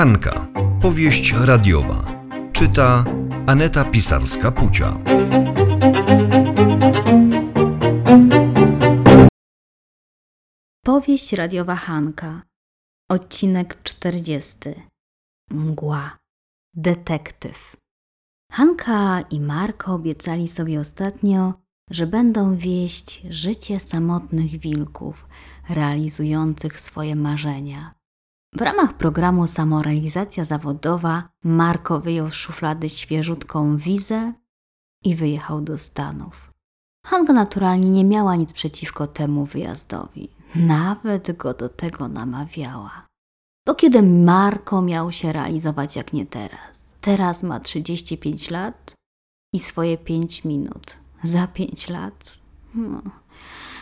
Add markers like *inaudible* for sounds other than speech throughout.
Hanka. Powieść radiowa. Czyta Aneta Pisarska-Pucia. Powieść radiowa Hanka. Odcinek 40. Mgła. Detektyw. Hanka i Marko obiecali sobie ostatnio, że będą wieść życie samotnych wilków, realizujących swoje marzenia. W ramach programu Samorealizacja Zawodowa Marko wyjął z szuflady świeżutką wizę i wyjechał do Stanów. Hanka naturalnie nie miała nic przeciwko temu wyjazdowi. Nawet go do tego namawiała. Bo kiedy Marko miał się realizować jak nie teraz? Teraz ma 35 lat i swoje 5 minut. Za 5 lat? No.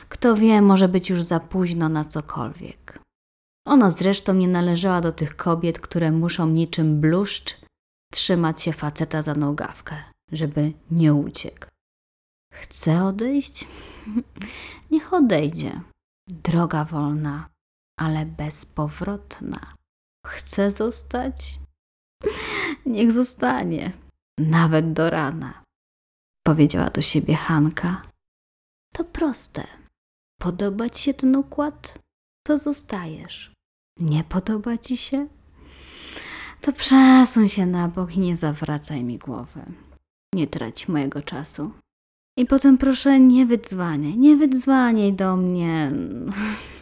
Kto wie, może być już za późno na cokolwiek. Ona zresztą nie należała do tych kobiet, które muszą niczym bluszcz trzymać się faceta za nogawkę, żeby nie uciekł. Chce odejść? *laughs* Niech odejdzie. Droga wolna, ale bezpowrotna. Chce zostać? *laughs* Niech zostanie, nawet do rana, powiedziała do siebie Hanka. To proste. Podoba ci się ten układ? To zostajesz. Nie podoba ci się? To przesuń się na bok i nie zawracaj mi głowy. Nie trać mojego czasu. I potem proszę nie wydzwaniaj, nie wydzwaniaj do mnie,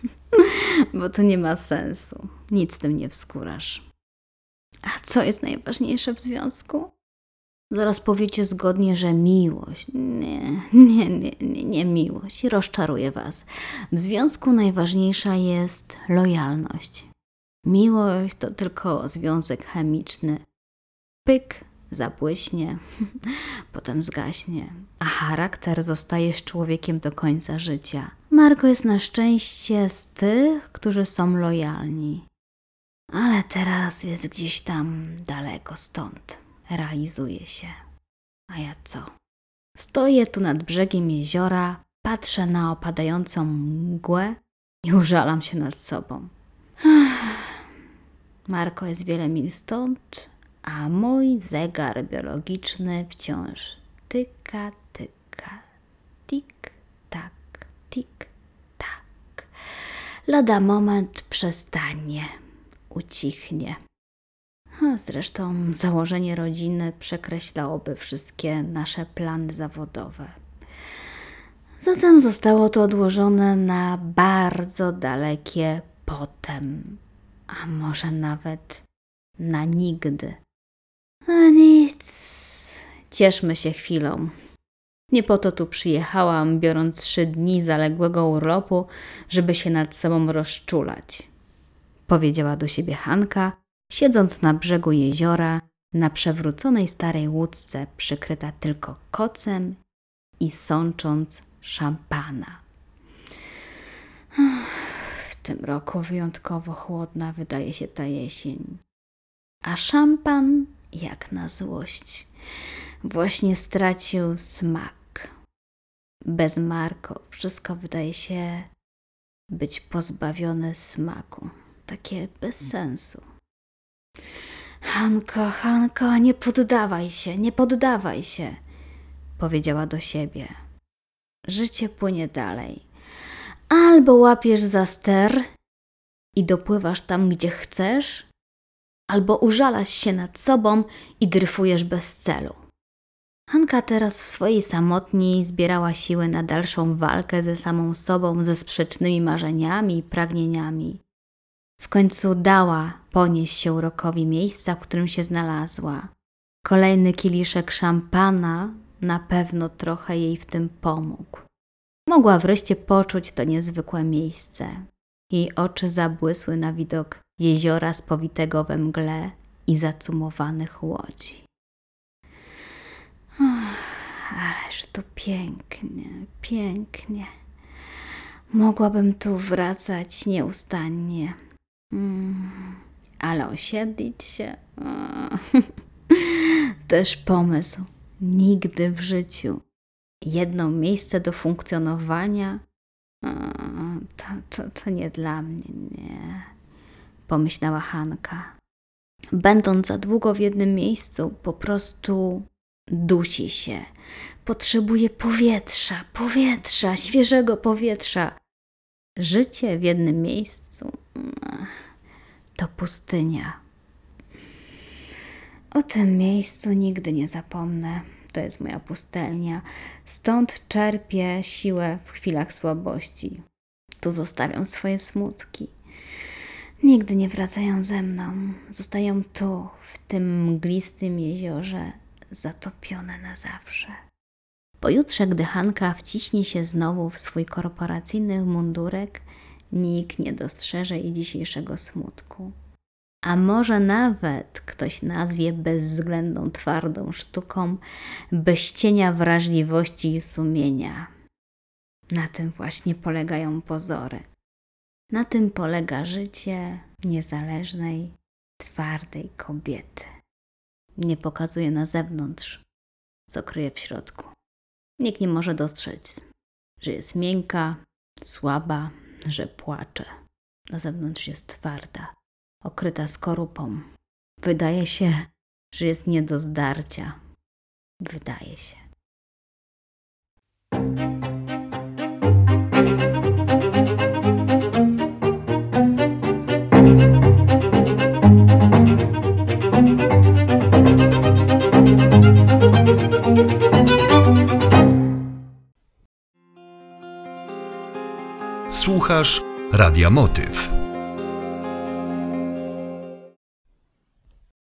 *laughs* bo to nie ma sensu. Nic z tym nie wskórasz. A co jest najważniejsze w związku? Zaraz powiecie zgodnie, że miłość. Nie, nie, nie, nie, nie miłość. Rozczaruję was. W związku najważniejsza jest lojalność. Miłość to tylko związek chemiczny. Pyk, zabłyśnie, *laughs* potem zgaśnie, a charakter zostaje z człowiekiem do końca życia. Marko jest na szczęście z tych, którzy są lojalni. Ale teraz jest gdzieś tam daleko stąd. Realizuje się. A ja co? Stoję tu nad brzegiem jeziora, patrzę na opadającą mgłę i użalam się nad sobą. *sighs* Marko jest wiele mil stąd, a mój zegar biologiczny wciąż tyka, tyka, tik, tak, tik, tak. Lada moment przestanie, ucichnie. A zresztą założenie rodziny przekreślałoby wszystkie nasze plany zawodowe. Zatem zostało to odłożone na bardzo dalekie potem, a może nawet na nigdy. A nic, cieszmy się chwilą. Nie po to tu przyjechałam, biorąc trzy dni zaległego urlopu, żeby się nad sobą rozczulać. Powiedziała do siebie Hanka, siedząc na brzegu jeziora, na przewróconej starej łódce, przykryta tylko kocem i sącząc szampana. W tym roku wyjątkowo chłodna wydaje się ta jesień. A szampan, jak na złość, właśnie stracił smak. Bez Marko wszystko wydaje się być pozbawione smaku, takie bez sensu. Hanko, Hanko, nie poddawaj się, nie poddawaj się, powiedziała do siebie. Życie płynie dalej. Albo łapiesz za ster i dopływasz tam, gdzie chcesz, albo użalasz się nad sobą i dryfujesz bez celu. Hanka teraz w swojej samotni zbierała siły na dalszą walkę ze samą sobą, ze sprzecznymi marzeniami i pragnieniami. W końcu dała ponieść się urokowi miejsca, w którym się znalazła. Kolejny kieliszek szampana na pewno trochę jej w tym pomógł. Mogła wreszcie poczuć to niezwykłe miejsce. Jej oczy zabłysły na widok jeziora spowitego we mgle i zacumowanych łodzi. ależ tu pięknie, pięknie. Mogłabym tu wracać nieustannie. Mm, ale osiedlić się. *laughs* Też pomysł. Nigdy w życiu. Jedno miejsce do funkcjonowania. To, to, to nie dla mnie, nie. Pomyślała Hanka. Będąc za długo w jednym miejscu, po prostu dusi się. Potrzebuje powietrza, powietrza, świeżego powietrza. Życie w jednym miejscu to pustynia. O tym miejscu nigdy nie zapomnę. To jest moja pustelnia. Stąd czerpię siłę w chwilach słabości. Tu zostawiam swoje smutki. Nigdy nie wracają ze mną. Zostają tu, w tym mglistym jeziorze, zatopione na zawsze. Pojutrze, gdy Hanka wciśnie się znowu w swój korporacyjny mundurek, nikt nie dostrzeże jej dzisiejszego smutku. A może nawet ktoś nazwie bezwzględną twardą sztuką bez cienia wrażliwości i sumienia. Na tym właśnie polegają pozory. Na tym polega życie niezależnej, twardej kobiety. Nie pokazuje na zewnątrz, co kryje w środku. Nikt nie może dostrzec, że jest miękka, słaba, że płacze. Na zewnątrz jest twarda, okryta skorupą. Wydaje się, że jest nie do zdarcia. Wydaje się. Słuchasz Radia Motyw.